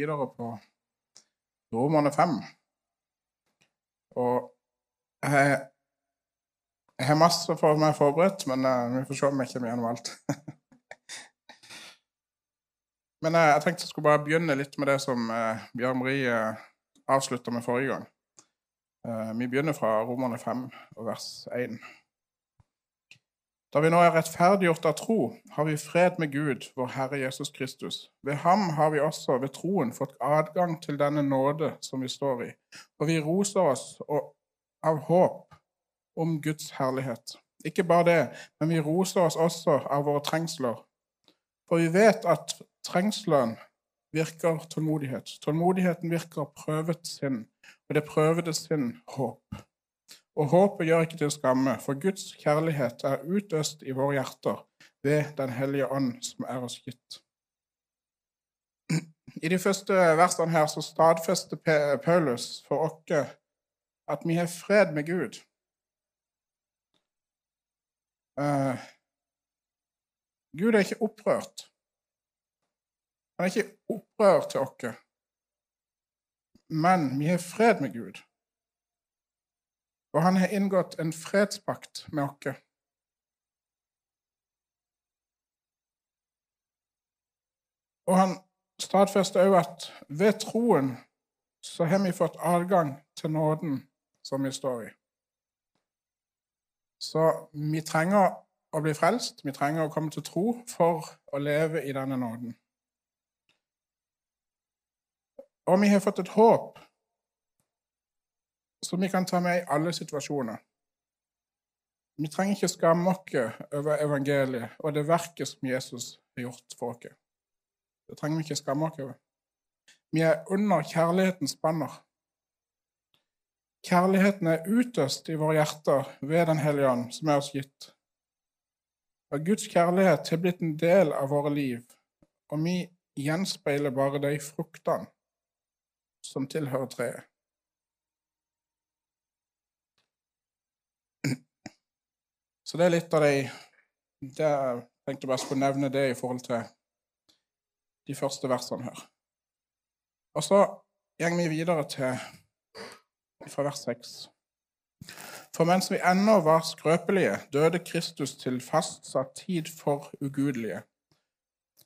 videre på Romerne 5. Og jeg, har masse for meg forberedt, men uh, vi får se om jeg kommer gjennom alt. men uh, jeg tenkte jeg skulle bare begynne litt med det som uh, Bjørn Marie uh, avslutta med forrige gang. vi begynner fra Romerne 5 og vers 1. Da vi nå er rettferdiggjort av tro, har vi fred med Gud, vår Herre Jesus Kristus. Ved ham har vi også ved troen fått adgang til denne nåde som vi står i, og vi roser oss av håp om Guds herlighet. Ikke bare det, men vi roser oss også av våre trengsler. For vi vet at trengselen virker tålmodighet. Tålmodigheten virker prøvet sinn, og det prøvede sinn håp. Og håpet gjør ikke til skamme, for Guds kjærlighet er utøst i våre hjerter ved Den hellige ånd som er oss gitt. I de første versene her så stadfester Paulus for oss at vi har fred med Gud. Uh, Gud er ikke opprørt. Han er ikke opprørt til oss, men vi har fred med Gud. Og han har inngått en fredspakt med oss. Og han stadfester òg at ved troen så har vi fått adgang til nåden som vi står i. Så vi trenger å bli frelst, vi trenger å komme til tro for å leve i denne nåden. Og vi har fått et håp som vi kan ta med i alle situasjoner. Vi trenger ikke skamme oss over evangeliet og det verket som Jesus har gjort for oss. Det trenger vi ikke skamme oss over. Vi er under kjærlighetens banner. Kjærligheten er utøst i våre hjerter ved Den hellige ånd, som er oss gitt. Og Guds kjærlighet har blitt en del av våre liv, og vi gjenspeiler bare de fruktene som tilhører treet. Så det er litt av de det, Jeg tenkte bare skulle nevne det i forhold til de første versene her. Og så går vi videre til fra vers 6. For mens vi ennå var skrøpelige, døde Kristus til fastsatt tid for ugudelige.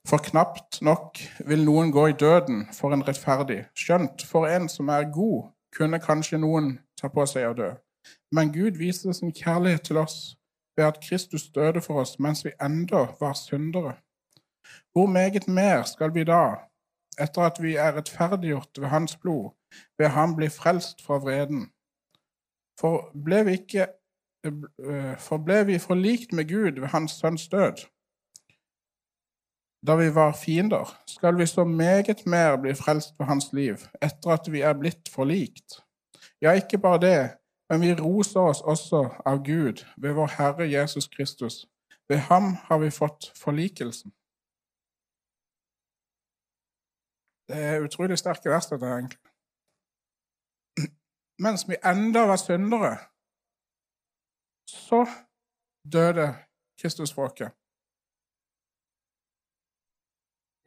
For knapt nok vil noen gå i døden for en rettferdig. Skjønt, for en som er god, kunne kanskje noen ta på seg å dø. Men Gud viste sin kjærlighet til oss ved at Kristus døde for oss mens vi enda var syndere. Hvor meget mer skal vi da, etter at vi er rettferdiggjort ved Hans blod, ved ham bli frelst fra vreden? For ble vi ikke eh, for ble vi forlikt med Gud ved Hans sønns død? Da vi var fiender, skal vi så meget mer bli frelst ved Hans liv, etter at vi er blitt forlikt. Ja, ikke bare det, men vi roser oss også av Gud ved vår Herre Jesus Kristus. Ved ham har vi fått forlikelsen. Det er utrolig sterke vers, dette, egentlig. Mens vi enda var syndere, så døde Kristus for.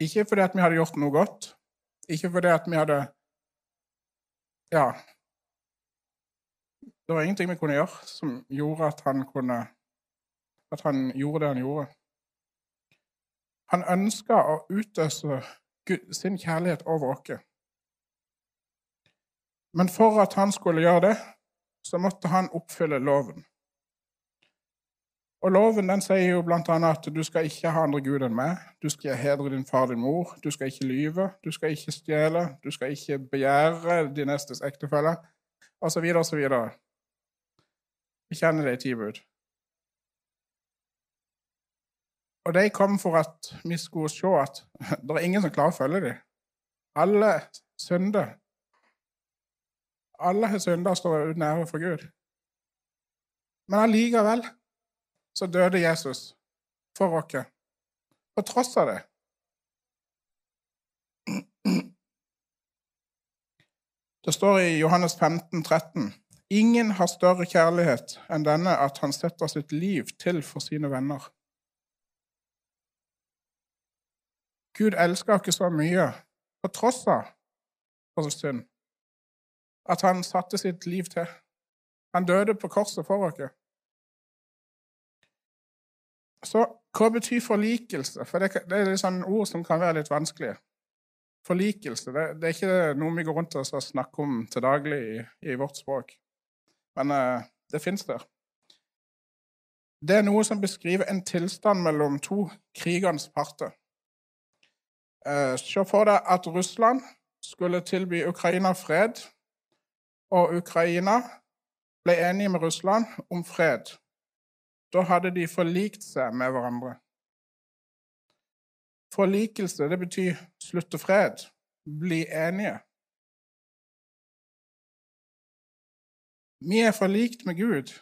Ikke fordi at vi hadde gjort noe godt, ikke fordi at vi hadde ja, det var ingenting vi kunne gjøre som gjorde at han kunne At han gjorde det han gjorde. Han ønska å utøse sin kjærlighet over oss. Men for at han skulle gjøre det, så måtte han oppfylle loven. Og Loven den sier jo bl.a. at du skal ikke ha andre gud enn meg. Du skal hedre din far og din mor. Du skal ikke lyve. Du skal ikke stjele. Du skal ikke begjære din nestes ektefelle, osv., osv. Vi kjenner det i ti bud. Og de kom for at vi skulle se at det er ingen som klarer å følge dem. Alle synder. Alle har synder og står uten ære for Gud. Men allikevel så døde Jesus for oss, på tross av det. Det står i Johannes 15, 13 Ingen har større kjærlighet enn denne at han setter sitt liv til for sine venner. Gud elsker ikke så mye på tross av vår synd, at han satte sitt liv til. Han døde på korset for oss. Så hva betyr forlikelse? For det, det er sånn ord som kan være litt vanskelige. Forlikelse det, det, er ikke noe vi går rundt og snakker om til daglig i, i vårt språk. Men uh, det fins der. Det er noe som beskriver en tilstand mellom to krigens parter. Uh, Se for deg at Russland skulle tilby Ukraina fred, og Ukraina ble enige med Russland om fred. Da hadde de forlikt seg med hverandre. Forlikelse det betyr slutte fred, bli enige. Vi er forlikt med Gud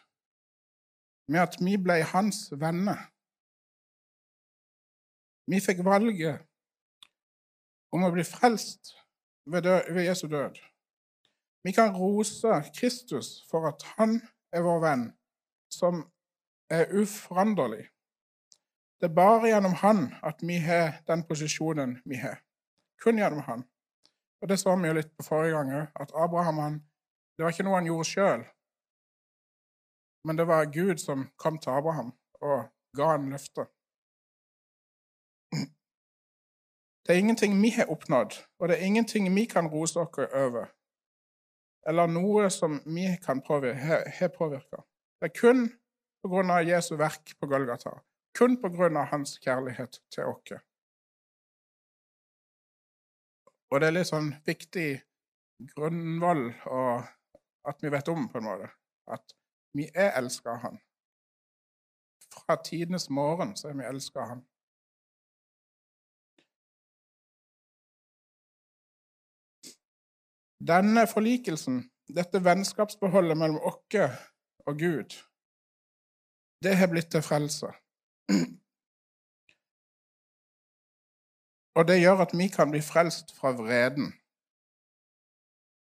med at vi ble hans venner. Vi fikk valget om å bli frelst ved, ved Jesu død. Vi kan rose Kristus for at han er vår venn, som er uforanderlig. Det er bare gjennom han at vi har den posisjonen vi har. Kun gjennom han. Og Det så vi jo litt på forrige gang òg, at Abraham han, det var ikke noe han gjorde sjøl. Men det var Gud som kom til Abraham og ga ham løftet. Det er ingenting vi har oppnådd, og det er ingenting vi kan rose oss over, eller noe som vi kan har påvirka. Det er kun på grunn av Jesu verk på Golgata, kun på grunn av hans kjærlighet til oss. Og det er litt sånn viktig grunnvoll at vi vet om, på en måte. At vi er elska av Han. Fra tidenes morgen så er vi elska av Han. Denne forlikelsen, dette vennskapsbeholdet mellom oss og Gud, det har blitt til frelse. Og det gjør at vi kan bli frelst fra vreden.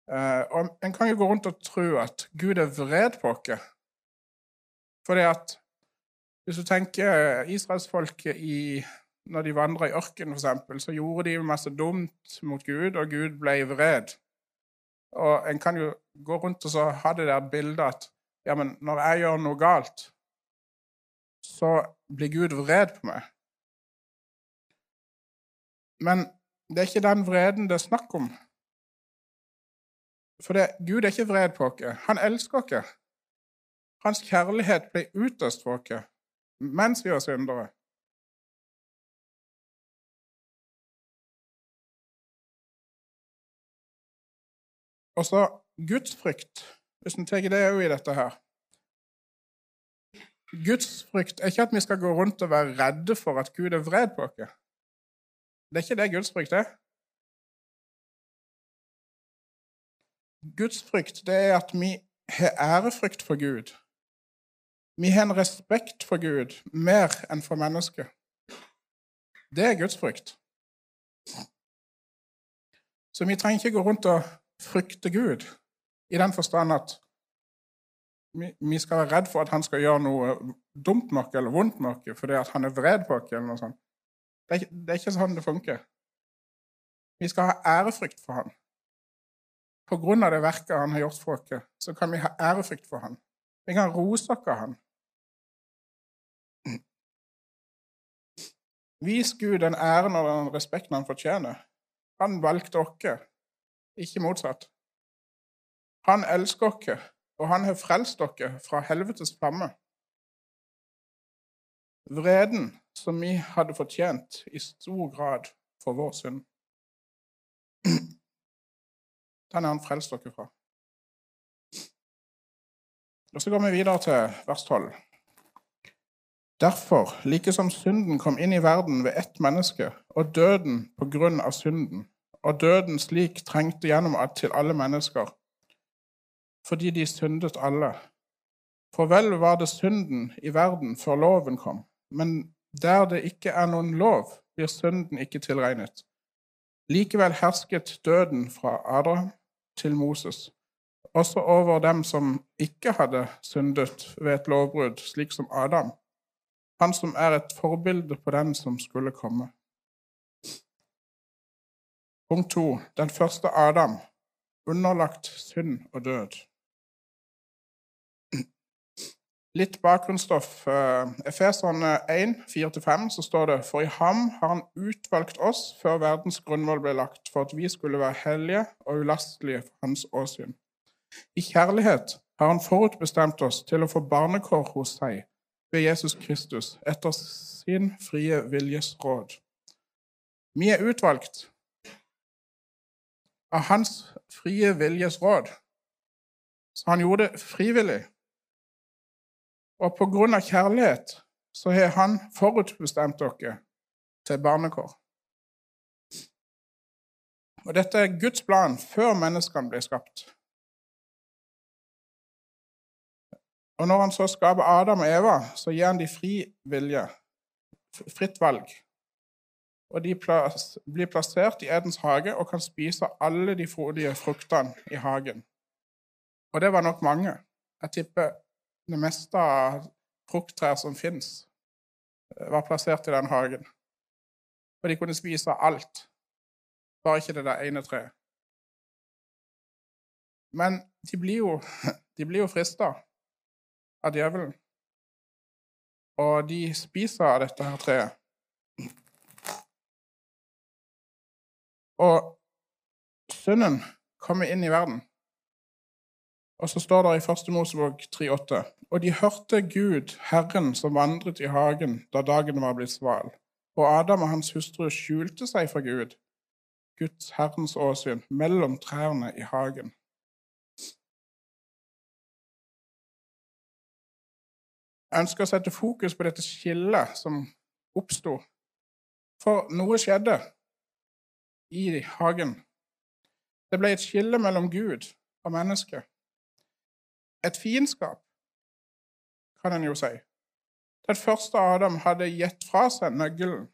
Uh, og En kan jo gå rundt og tro at Gud er vred på oss fordi at hvis du tenker israelsfolket når de vandra i ørkenen, f.eks., så gjorde de masse dumt mot Gud, og Gud ble vred. Og en kan jo gå rundt og ha det der bildet at ja, men når jeg gjør noe galt, så blir Gud vred på meg. Men det er ikke den vreden det er snakk om. For det, Gud er ikke vred på oss. Han elsker oss. Hans kjærlighet ble utøst for oss mens vi var syndere. Og så gudsfrykt, hvis en tar det òg i dette her. Gudsfrykt er ikke at vi skal gå rundt og være redde for at Gud er vred på oss. Det er ikke det gudsfrykt er. Gudsfrykt det er at vi har ærefrykt for Gud. Vi har en respekt for Gud mer enn for mennesket. Det er Guds frykt. Så vi trenger ikke gå rundt og frykte Gud i den forstand at vi skal være redd for at han skal gjøre noe dumt nok eller vondt nok fordi han er vred på oss. Det er, ikke, det er ikke sånn det funker. Vi skal ha ærefrykt for han. På grunn av det verket han har gjort for oss, så kan vi ha ærefrykt for han. Vi kan rose oss av han. Vis Gud den æren og den respekten han fortjener. Han valgte oss, ikke motsatt. Han elsker oss, og han har frelst dere fra helvetes flamme. Vreden som vi hadde fortjent i stor grad for vår synd. Den har han frelst dere fra. Og Så går vi videre til vers 12. Derfor, like som synden kom inn i verden ved ett menneske, og døden på grunn av synden, og døden slik trengte gjennom til alle mennesker, fordi de syndet alle. For vel var det synden i verden før loven kom, men der det ikke er noen lov, blir synden ikke tilregnet. Likevel hersket døden fra Adam til Moses, også over dem som ikke hadde syndet ved et lovbrudd, slik som Adam han som er et forbilde på den som skulle komme. Punkt to den første Adam, underlagt synd og død. Litt bakgrunnsstoff. Efesene Efeserne 1, 4-5, så står det For i ham har han utvalgt oss før verdens grunnvoll ble lagt, for at vi skulle være hellige og ulastelige for hans åsyn. I kjærlighet har han forutbestemt oss til å få barnekår hos seg ved Jesus Kristus etter sin frie viljes råd. Vi er utvalgt av hans frie viljes råd. Så han gjorde det frivillig. Og på grunn av kjærlighet så har han forutbestemt dere til barnekår. Og dette er Guds plan før menneskene ble skapt. Og når han så skaper Adam og Eva, så gir han de fri vilje, fritt valg. Og de blir plassert i Edens hage og kan spise alle de frodige fruktene i hagen. Og det var nok mange. Jeg tipper det meste av frukttrær som fins, eh, var plassert i den hagen. Og de kunne spise alt, bare ikke det der ene treet. Men de blir jo, de jo frista av djevelen. Og de spiser av dette her treet. Og synden kommer inn i verden. Og så står det i 1. Mosebok 3,8.: Og de hørte Gud, Herren, som vandret i hagen da dagen var blitt sval. Og Adam og hans hustru skjulte seg for Gud, Guds Herrens åsyn, mellom trærne i hagen. Jeg ønsker å sette fokus på dette skillet som oppsto. For noe skjedde i hagen. Det ble et skille mellom Gud og mennesket et fiendskap, kan en jo si. Den første Adam hadde gitt fra seg nøkkelen.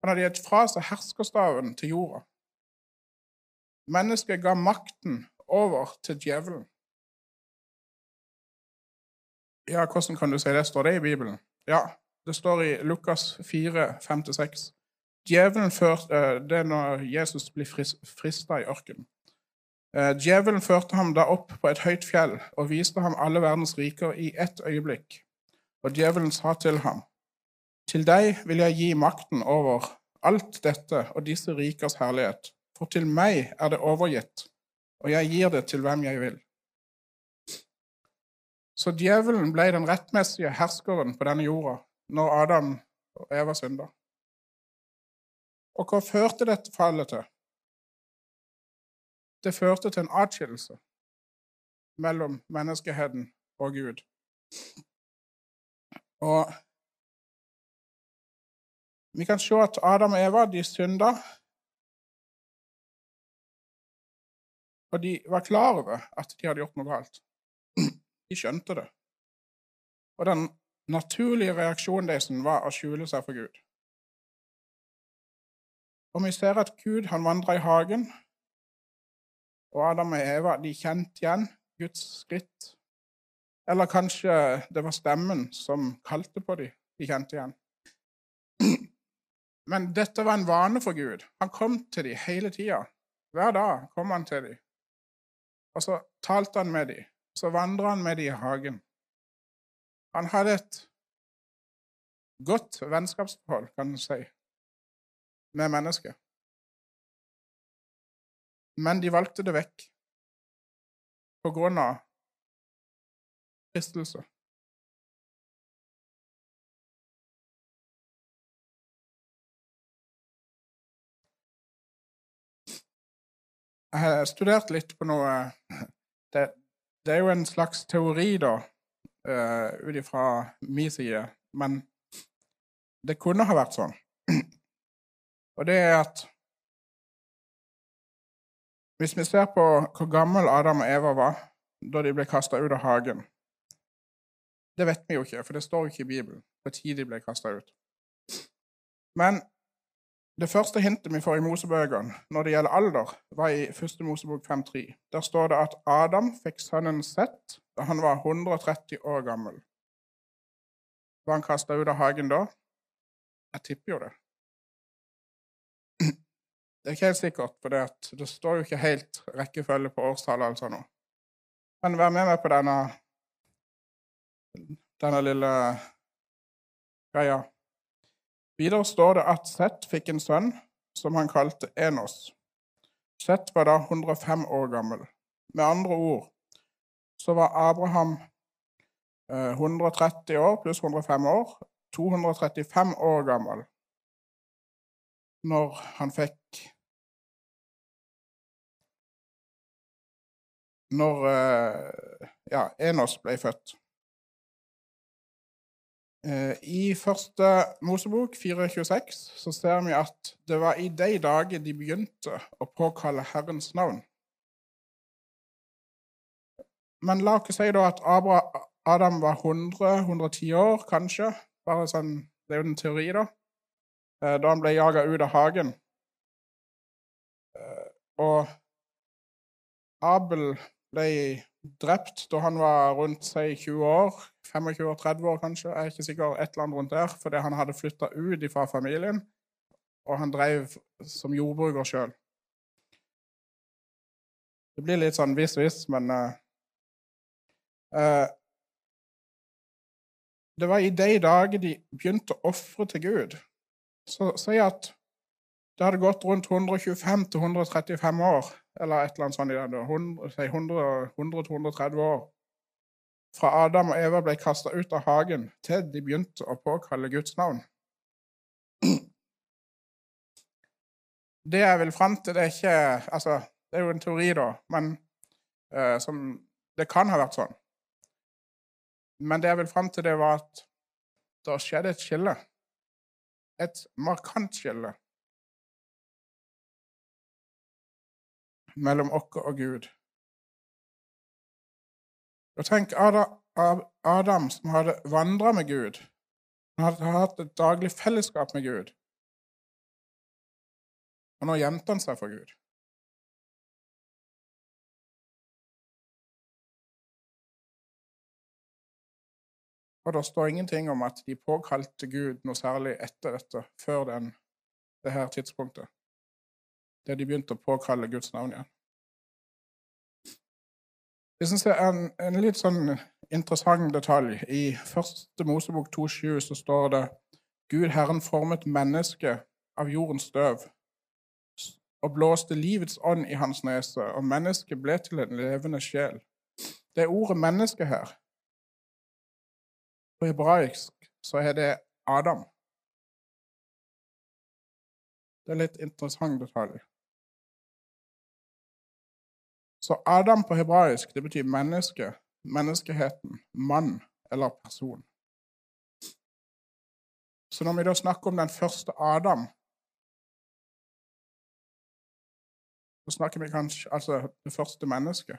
Han hadde gitt fra seg herskerstaven til jorda. Mennesket ga makten over til djevelen. Ja, hvordan kan du si det? Står det i Bibelen? Ja, det står i Lukas 4, 5-6. Djevelen førte eh, Det er når Jesus blir frista i ørkenen. Eh, djevelen førte ham da opp på et høyt fjell og viste ham alle verdens riker i ett øyeblikk. Og djevelen sa til ham, Til deg vil jeg gi makten over alt dette og disse rikers herlighet, for til meg er det overgitt, og jeg gir det til hvem jeg vil. Så djevelen ble den rettmessige herskeren på denne jorda når Adam og Eva synda. Og hva førte dette fallet til? Det førte til en atskillelse mellom menneskeheten og Gud. Og vi kan se at Adam og Eva de synda, og de var klar over at de hadde gjort noe galt. De skjønte det. Og den naturlige reaksjonen deres var å skjule seg for Gud. Og vi ser at Gud han vandra i hagen, og Adam og Eva de kjente igjen Guds skritt. Eller kanskje det var stemmen som kalte på dem. De kjente igjen. Men dette var en vane for Gud. Han kom til dem hele tida. Hver dag kom han til dem. Og så talte han med dem. Så vandra han med dem i hagen. Han hadde et godt vennskapsforhold, kan du si, med mennesket men de valgte det vekk på grunn av fristelse. Jeg har studert litt på noe Det, det er jo en slags teori, da, uh, ut ifra min side, men det kunne ha vært sånn. Og det er at hvis vi ser på hvor gammel Adam og Eva var da de ble kasta ut av hagen Det vet vi jo ikke, for det står jo ikke i Bibelen hvor tid de ble kasta ut. Men det første hintet vi får i Mosebøkene når det gjelder alder, var i 1. Mosebok 5.3. Der står det at Adam fikk sønnen Sett da han var 130 år gammel. Var han kasta ut av hagen da? Jeg tipper jo det. Det er ikke helt sikkert, for det, det står jo ikke helt rekkefølge på årstallet. altså nå. Men vær med meg på denne, denne lille greia. Videre står det at Seth fikk en sønn som han kalte Enos. Seth var da 105 år gammel. Med andre ord så var Abraham 130 eh, år pluss 105 år, 235 år gammel når han fikk Når eh, ja, Enos ble født. Eh, I første Mosebok 426 så ser vi at det var i de dager de begynte å påkalle Herrens navn. Men la oss si da at Adam var 100-110 år, kanskje. Bare sånn, Det er jo en teori, da. Eh, da han ble jaga ut av hagen. Og Abel ble drept da han var rundt si, 20 år. 25-30 år, kanskje. Jeg er ikke sikker. Et eller annet rundt der. Fordi han hadde flytta ut fra familien, og han drev som jordbruker sjøl. Det blir litt sånn vis-vis, men uh, uh, Det var i de dager de begynte å ofre til Gud. Så si at det hadde gått rundt 125-135 år eller et eller annet sånt i det, 100-130 år, fra Adam og Eva ble kasta ut av hagen til de begynte å påkalle Guds navn. Det jeg vil fram til, det er ikke Altså, det er jo en teori, da, men uh, som Det kan ha vært sånn. Men det jeg vil fram til, det var at det skjedde et skille. Et markant skille mellom oss og Gud. Og tenk Adam som hadde vandra med Gud, han hadde hatt et daglig fellesskap med Gud. Og nå gjemte han seg for Gud. Og det står ingenting om at de påkalte Gud noe særlig etter dette, før den, det her tidspunktet da de begynte å påkalle Guds navn igjen. Jeg synes det er en, en, litt sånn interessant detalj. I første Mosebok 2,7 så står det Gud Herren formet mennesket av jordens støv og blåste livets ånd i hans nese, og mennesket ble til en levende sjel. Det er ordet 'menneske' her. På hebraisk så er det Adam. Det er litt interessant detalj. Så Adam på hebraisk det betyr menneske, menneskeheten, mann eller person. Så når vi da snakker om den første Adam, så snakker vi kanskje altså det første mennesket.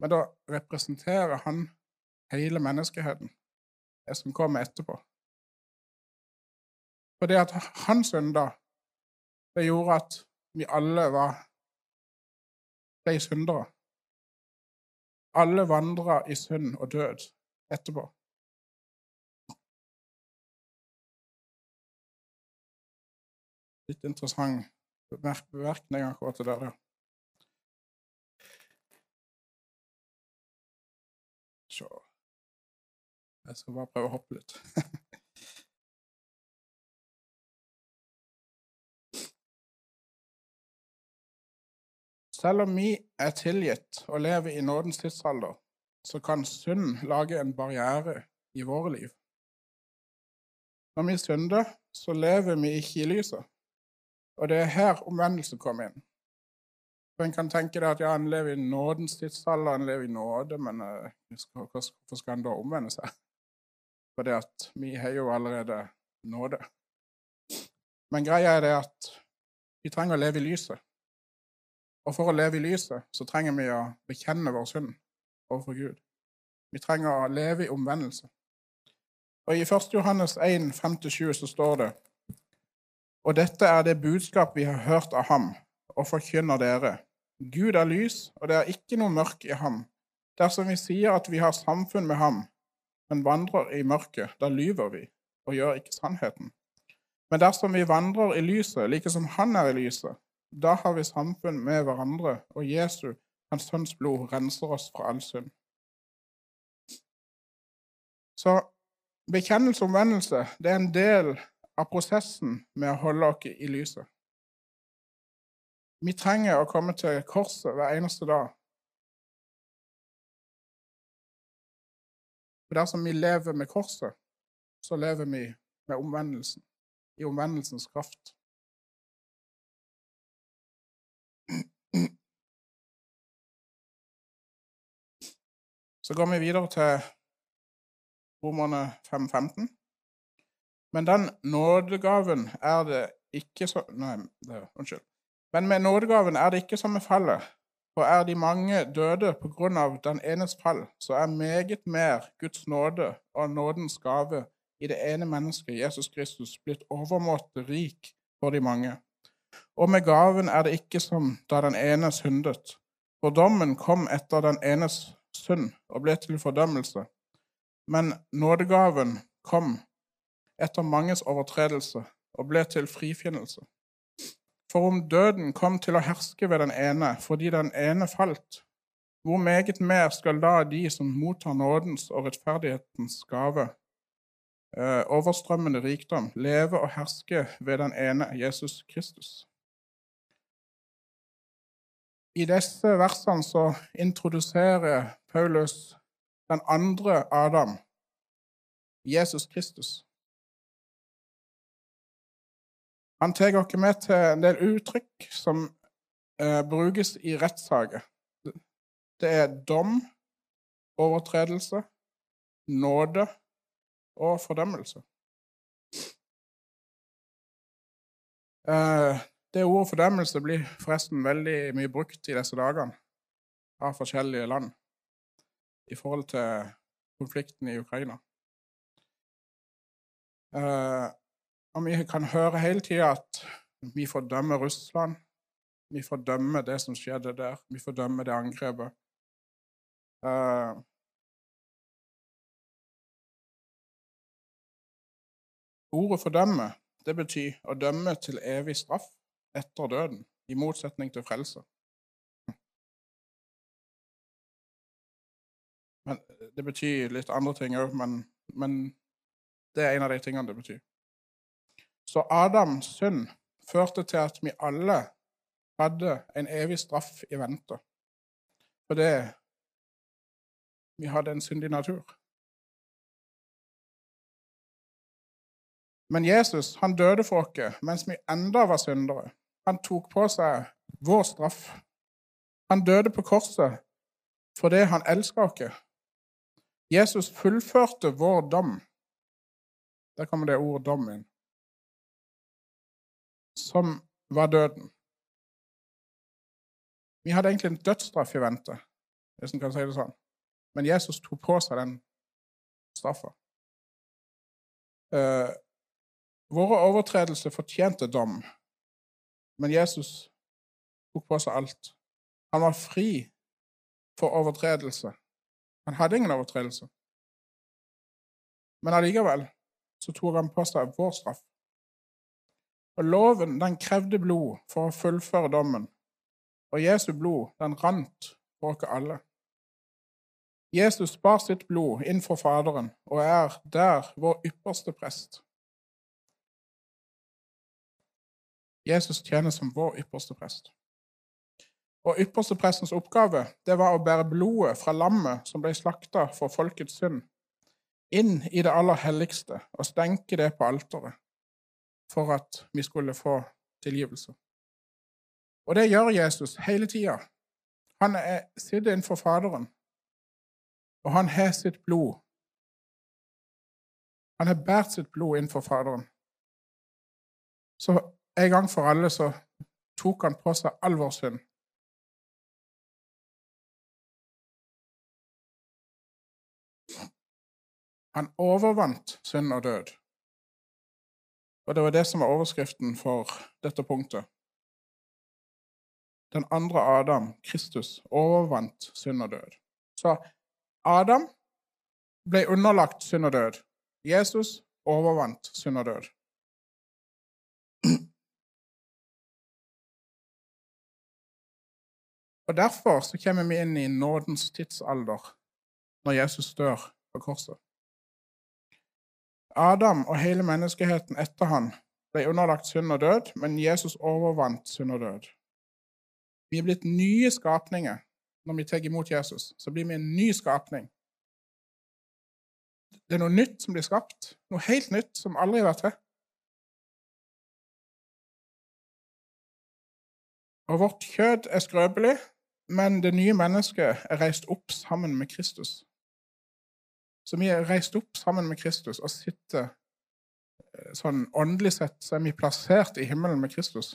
Men da representerer han hele menneskeheten, det som kommer etterpå. For det at hans synder, det gjorde at vi alle var ble syndere. Alle vandra i synd og død etterpå. Litt interessant bemerkning akkurat til dere. Så Jeg skal bare prøve å hoppe litt. Selv om vi er tilgitt og lever i nådens tidsalder, så kan synd lage en barriere i våre liv. Når vi synder, så lever vi ikke i lyset. Og det er her omvendelse kommer inn. For En kan tenke det at ja, han lever i nådens tidsalder, han lever i nåde, men uh, hvorfor skal han da omvende seg? For det at vi har jo allerede nåde. Men greia er det at vi trenger å leve i lyset. Og for å leve i lyset så trenger vi å bekjenne vår synd overfor Gud. Vi trenger å leve i omvendelse. Og I 1. Johannes 1, 5-7 så står det Og dette er det budskap vi har hørt av ham, og forkynner dere. Gud er lys, og det er ikke noe mørk i ham. Dersom vi sier at vi har samfunn med ham, men vandrer i mørket, da lyver vi og gjør ikke sannheten. Men dersom vi vandrer i lyset, like som han er i lyset, Da har vi samfunn med hverandre, og Jesu, hans sønns blod, renser oss fra all synd. Så bekjennelse og omvendelse det er en del av prosessen med å holde oss i lyset. Vi trenger å komme til korset hver eneste dag. For dersom vi lever med korset, så lever vi med omvendelsen, i omvendelsens kraft. Så går vi videre til Romerne 5.15. Men den nådegaven er det ikke så Nei, det, unnskyld. Men med nådegaven er det ikke som med fallet. For er de mange døde på grunn av den enes fall, så er meget mer Guds nåde og nådens gave i det ene mennesket, Jesus Kristus, blitt overmåte rik for de mange. Og med gaven er det ikke som da den ene syndet. For dommen kom etter den enes synd og ble til fordømmelse. Men nådegaven kom etter manges overtredelse og ble til frifinnelse. For om døden kom til å herske ved den ene fordi den ene falt, hvor meget mer skal da de som mottar nådens og rettferdighetens gave, overstrømmende rikdom, leve og herske ved den ene, Jesus Kristus? I disse versene så introduserer Paulus den andre Adam, Jesus Kristus. Han tar oss med til en del uttrykk som eh, brukes i rettssaker. Det er dom, overtredelse, nåde og fordømmelse. Eh, det ordet fordømmelse blir forresten veldig mye brukt i disse dagene av forskjellige land i forhold til konflikten i Ukraina. Eh, og vi kan høre hele tida at vi fordømmer Russland. Vi fordømmer det som skjedde der. Vi fordømmer det angrepet. Ordet 'fordømme' det betyr å dømme til evig straff etter døden, i motsetning til frelse. Men Det betyr litt andre ting òg, men, men det er en av de tingene det betyr. Så Adams synd førte til at vi alle hadde en evig straff i vente. Fordi vi hadde en syndig natur. Men Jesus han døde for oss mens vi enda var syndere. Han tok på seg vår straff. Han døde på korset fordi han elska oss. Jesus fullførte vår dom. Der kommer det ordet 'dom' inn som var døden. Vi hadde egentlig en dødsstraff i vente, hvis en kan si det sånn. Men Jesus tok på seg den straffa. Våre overtredelser fortjente dom, men Jesus tok på seg alt. Han var fri for overtredelse. Han hadde ingen overtredelse. Men allikevel så tok han på seg vår straff. Og Loven den krevde blod for å fullføre dommen, og Jesu blod den rant for oss alle. Jesus bar sitt blod inn for Faderen og er der vår ypperste prest. Jesus tjener som vår ypperste prest. Og ypperste prestens oppgave det var å bære blodet fra lammet som ble slakta for folkets synd, inn i det aller helligste og stenke det på alteret for at vi skulle få tilgivelse. Og det gjør Jesus hele tida. Han er, sitter innenfor Faderen, og han har sitt blod. Han har båret sitt blod innenfor Faderen. Så en gang for alle så tok han på seg all vår synd. Han overvant synd og død. Og det var det som var overskriften for dette punktet. Den andre Adam, Kristus, overvant synd og død. Så Adam ble underlagt synd og død. Jesus overvant synd og død. Og Derfor så kommer vi inn i nådens tidsalder når Jesus dør på korset. Adam og hele menneskeheten etter han ble underlagt synd og død, men Jesus overvant synd og død. Vi er blitt nye skapninger når vi tar imot Jesus. Så blir vi en ny skapning. Det er noe nytt som blir skapt. Noe helt nytt som aldri har vært til. Og vårt kjød er skrøpelig, men det nye mennesket er reist opp sammen med Kristus. Så vi er reist opp sammen med Kristus og sitter eh, sånn åndelig sett så er vi plassert i himmelen med Kristus.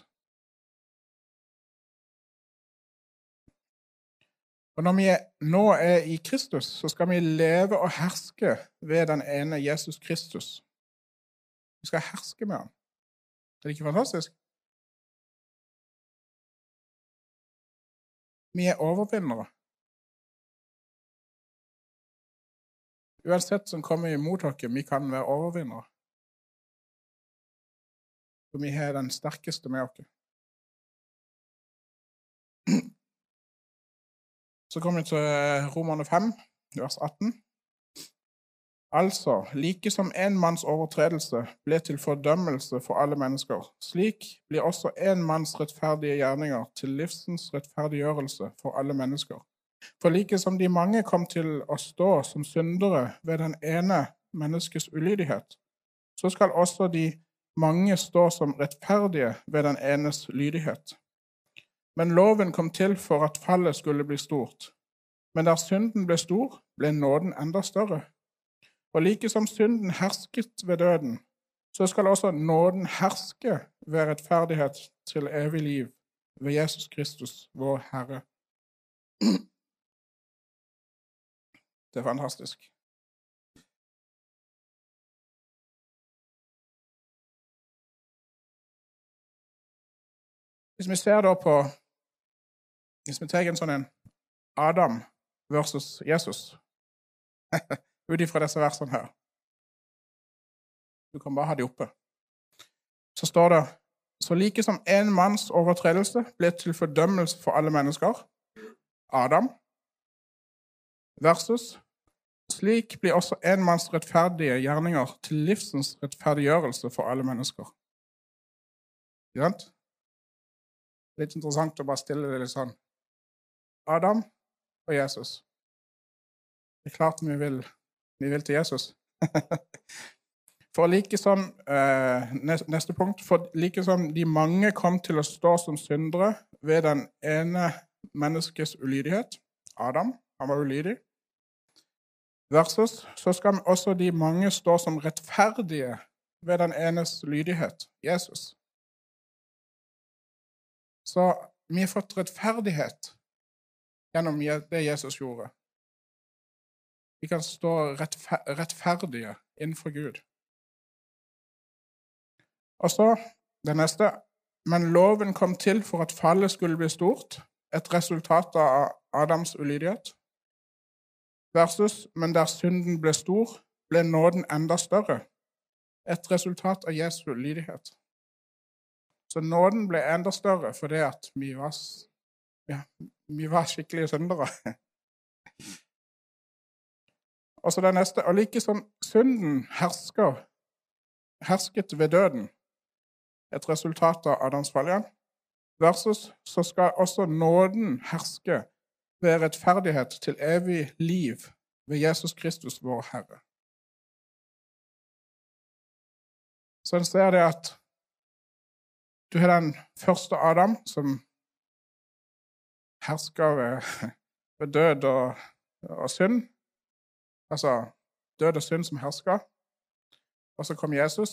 Og når vi nå er i Kristus, så skal vi leve og herske ved den ene Jesus Kristus. Vi skal herske med ham. Er det ikke fantastisk? Vi er overvinnere. Uansett som kommer imot oss, vi kan være overvinnere. For vi har den sterkeste med oss. Så kommer vi til Romerne 5, vers 18. Altså, like som en manns overtredelse ble til fordømmelse for alle mennesker, slik blir også en manns rettferdige gjerninger til livsens rettferdiggjørelse for alle mennesker. For like som de mange kom til å stå som syndere ved den ene menneskes ulydighet, så skal også de mange stå som rettferdige ved den enes lydighet. Men loven kom til for at fallet skulle bli stort. Men der synden ble stor, ble nåden enda større. Og like som synden hersket ved døden, så skal også nåden herske ved rettferdighet til evig liv ved Jesus Kristus, vår Herre. Det er fantastisk. Hvis vi ser da på Hvis vi tar en sånn en Adam versus Jesus ut ifra disse versene her Du kan bare ha de oppe. Så står det så like som en manns overtredelse ble til fordømmelse for alle mennesker, Adam, versus slik blir også en manns rettferdige gjerninger til livsens rettferdiggjørelse for alle mennesker. Ikke sant? Litt interessant å bare stille det litt sånn. Adam og Jesus. Det er klart vi vil, vi vil til Jesus. For like som eh, Neste punkt. For likesom de mange kom til å stå som syndere ved den ene menneskets ulydighet Adam, han var ulydig. Versus så skal også de mange stå som rettferdige ved den enes lydighet Jesus. Så vi har fått rettferdighet gjennom det Jesus gjorde. Vi kan stå rettferdige innenfor Gud. Og så det neste Men loven kom til for at fallet skulle bli stort, et resultat av Adams ulydighet. Versus men der synden ble stor, ble nåden enda større. Et resultat av Jesu ulydighet. Så nåden ble enda større fordi at vi var ja, vi var skikkelige syndere. Og så det neste Og like som synden hersker, hersket ved døden, et resultat av Adams fall igjen, versus så skal også nåden herske ved rettferdighet til evig liv ved Jesus Kristus, vår Herre. Så en ser det at du har den første Adam, som hersker ved, ved død og, og, synd. Altså død og synd som hersker. Og så kom Jesus.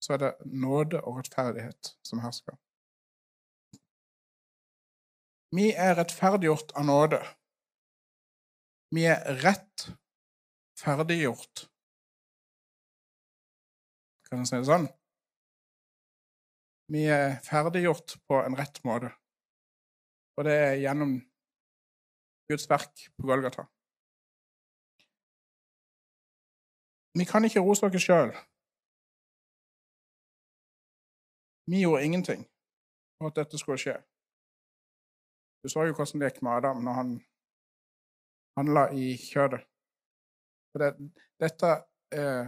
Så er det nåde og rettferdighet som hersker. Vi er rettferdiggjort av nåde. Vi er rettferdiggjort. Kan en si det sånn? Vi er ferdiggjort på en rett måte. Og det er gjennom Guds verk på Golgata. Vi kan ikke rose oss sjøl. Vi gjorde ingenting for at dette skulle skje. Du så jo hvordan det gikk med Adam når han handla i kjødet. For det, dette eh,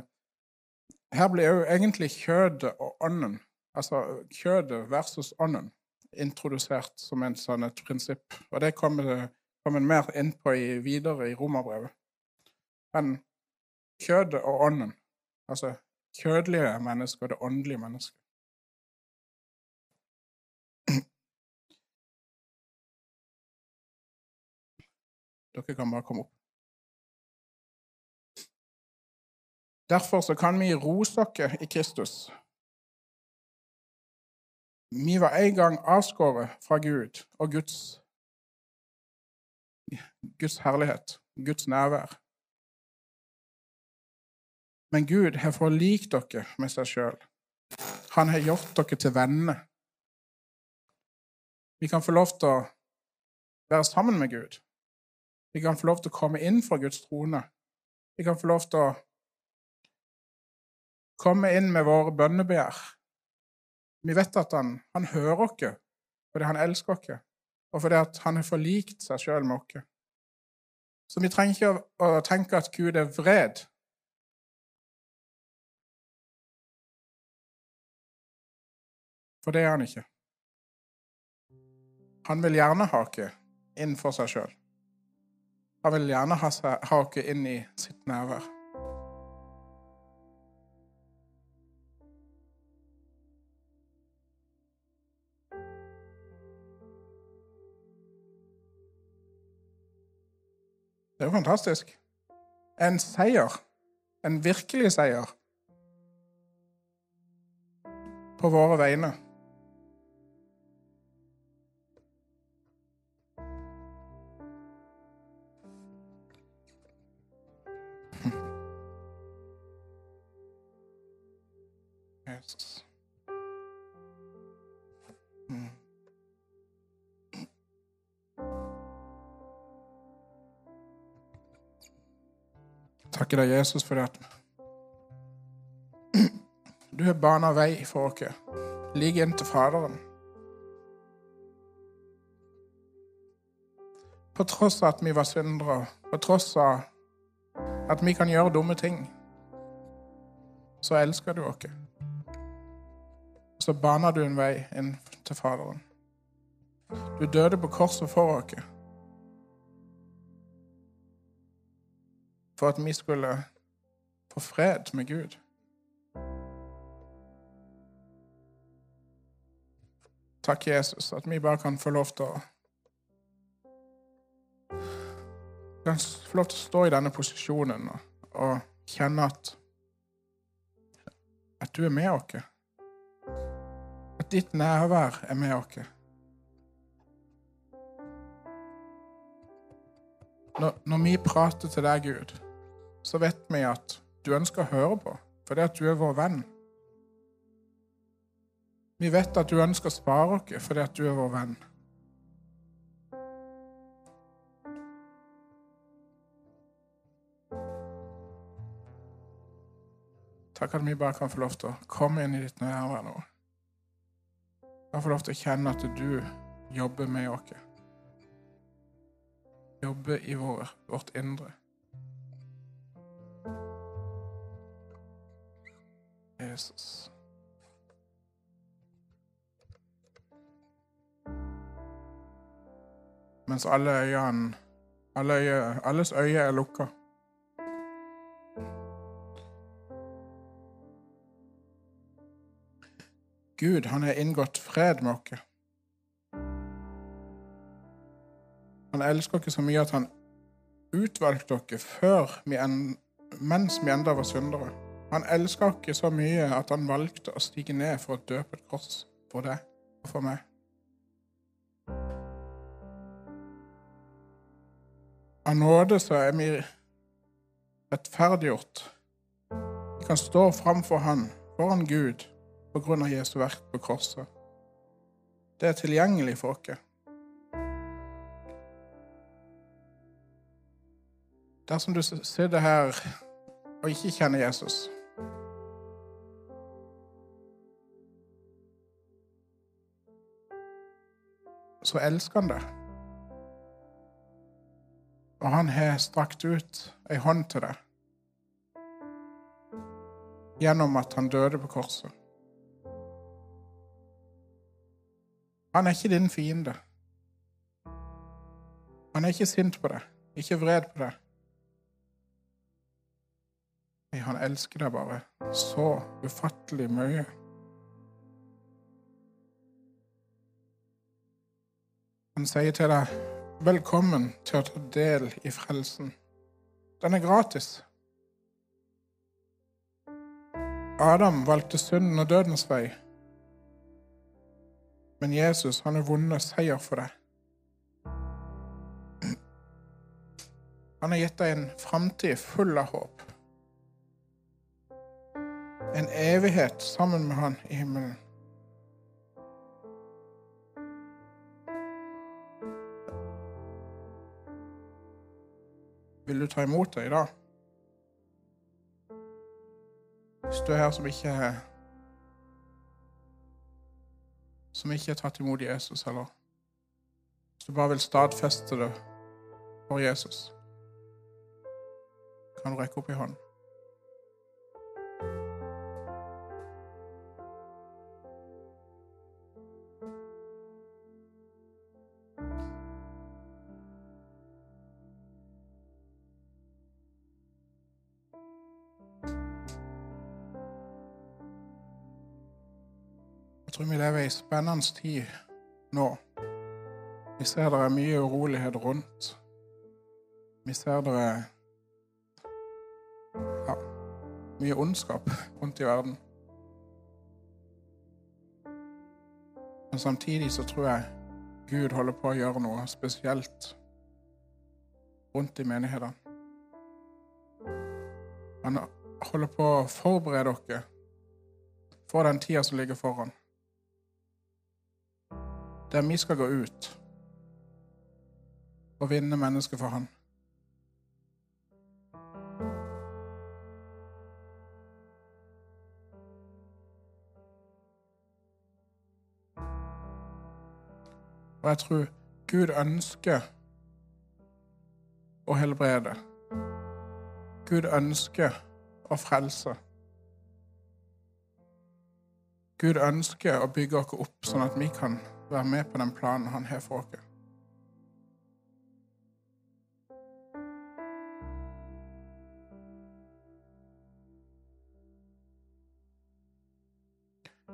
Her blir jo egentlig kjødet og ånden, altså kjødet versus ånden, introdusert som en sånn et prinsipp. Og det kommer, kommer mer inn på i, videre i romerbrevet. Men kjødet og ånden, altså kjødelige mennesker og det åndelige mennesket. Dere kan bare komme opp. Derfor så kan vi rose dere i Kristus. Vi var en gang avskåret fra Gud og Guds, Guds herlighet, Guds nærvær. Men Gud har forlikt dere med seg sjøl. Han har gjort dere til venner. Vi kan få lov til å være sammen med Gud. Vi kan få lov til å komme inn fra Guds trone. Vi kan få lov til å komme inn med våre bønnebegjær. Vi vet at han, han hører oss fordi han elsker oss, og fordi han har forlikt seg sjøl med oss. Så vi trenger ikke å, å tenke at Gud er vred. For det er han ikke. Han vil gjerne hake innenfor inn for seg sjøl. Han vil gjerne ha, seg, hake inn i sitt nærvær. Det er jo fantastisk. En seier. En virkelig seier. På våre vegne. Jesus. Mm. Takker deg, Jesus, for at du har bana vei for oss, like inn til Faderen. På tross av at vi var syndere, på tross av at vi kan gjøre dumme ting, så elsker du oss så bana du en vei inn til Faderen. Du døde på korset for oss. For at vi skulle få fred med Gud. Takk, Jesus, at vi bare kan få lov til å kan få lov til å stå i denne posisjonen og, kjenne at at du er med oss ditt nærvær er med oss. Når, når, vi prater til deg, Gud, så vet vi at du ønsker å høre på, fordi at du er vår venn. Vi vet at du ønsker å spare oss fordi at du er vår venn. Takk at vi bare kan få lov til å komme inn i ditt nærvær nå. Jeg får lov til å kjenne at du jobber med oss. Jobber i vår, vårt indre. Jesus. Mens alle øynene alle øye, Alles øyne er lukka. Gud han har inngått fred med oss. Han elsker oss så mye at han utvalgte oss før vi en, mens vi enda var syndere. Han elsker oss så mye at han valgte å stige ned for å dø på et kors for deg og for meg. Av nåde så er vi rettferdiggjort. Vi kan stå framfor Han, foran Gud, på grunn av Jesu verk på korset. Det er tilgjengelig for oss. Dersom du sitter her og ikke kjenner Jesus Så elsker han deg. Og han har strakt ut ei hånd til deg gjennom at han døde på korset. Han er ikke din fiende. Han er ikke sint på deg, ikke vred på deg. Han elsker deg bare så ufattelig mye. Han sier til deg, 'Velkommen til å ta del i frelsen'. Den er gratis. Adam valgte synden og dødens vei. Men Jesus han har vunnet seier for deg. Han har gitt deg en framtid full av håp. En evighet sammen med han i himmelen. Vil du ta imot det i dag? Hvis du er her som ikke som ikke har tatt imot Jesus, heller. hvis du bare vil stadfeste det for Jesus, kan du rekke opp i hånden. Tror vi lever i en spennende tid nå. Vi ser det er mye urolighet rundt. Vi ser det er ja, mye ondskap rundt i verden. Men samtidig så tror jeg Gud holder på å gjøre noe spesielt rundt i menighetene. Han holder på å forberede dere for den tida som ligger foran der vi skal gå ut og vinne mennesker for Han. Og jeg tror Gud ønsker å helbrede. Gud ønsker å frelse. Gud ønsker å bygge oss opp sånn at vi kan være med på den planen han har for oss.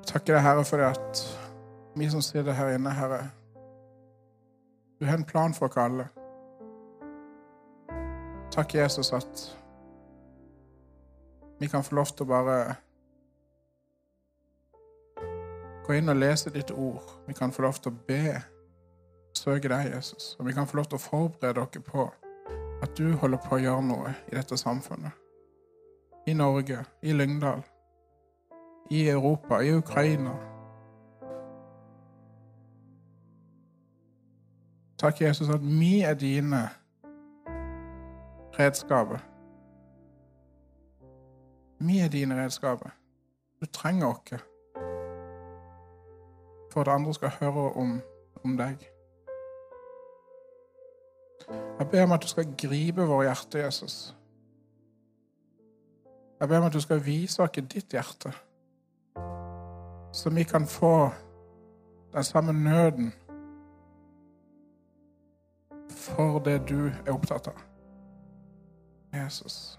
Takker deg, Herre, for det at vi som sitter her inne, Herre Du har en plan for oss alle. Takk, Jesus, at vi kan få lov til å bare gå inn og lese ditt ord. Vi kan få lov til å be, søke deg, Jesus. Og vi kan få lov til å forberede dere på at du holder på å gjøre noe i dette samfunnet. I Norge, i Lyngdal, i Europa, i Ukraina. Takk, Jesus, at vi er dine redskaper. Vi er dine redskaper. Du trenger oss for at andre skal høre om, om deg. Jeg ber om at du skal gripe våre hjerter, Jesus. Jeg ber om at du skal vise oss ditt hjerte, så vi kan få den samme nøden for det du er opptatt av. Jesus.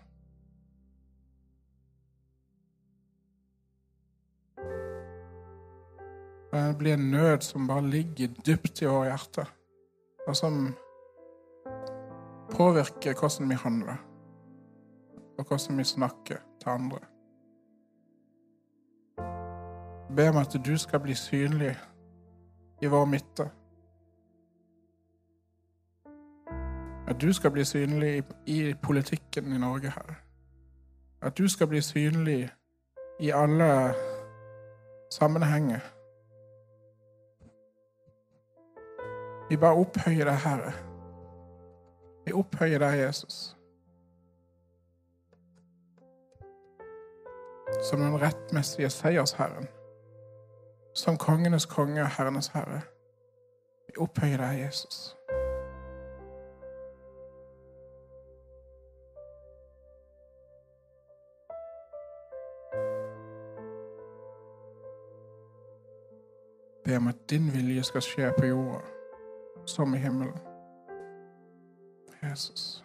Blir en nød som bare ligger dypt i våre hjerter, og som påvirker hvordan vi handler, og hvordan vi snakker til andre. Ber om at du skal bli synlig i vår midte. At du skal bli synlig i politikken i Norge, her. At du skal bli synlig i alle sammenhenger. Vi bare opphøyer deg, Herre. Vi opphøyer deg, Jesus. Som den rettmessige seiersherren. Som kongenes konge og herrenes herre. Vi opphøyer deg, Jesus. Be om at din vilje skal skje på jorda. Som i himmelen. Jesus.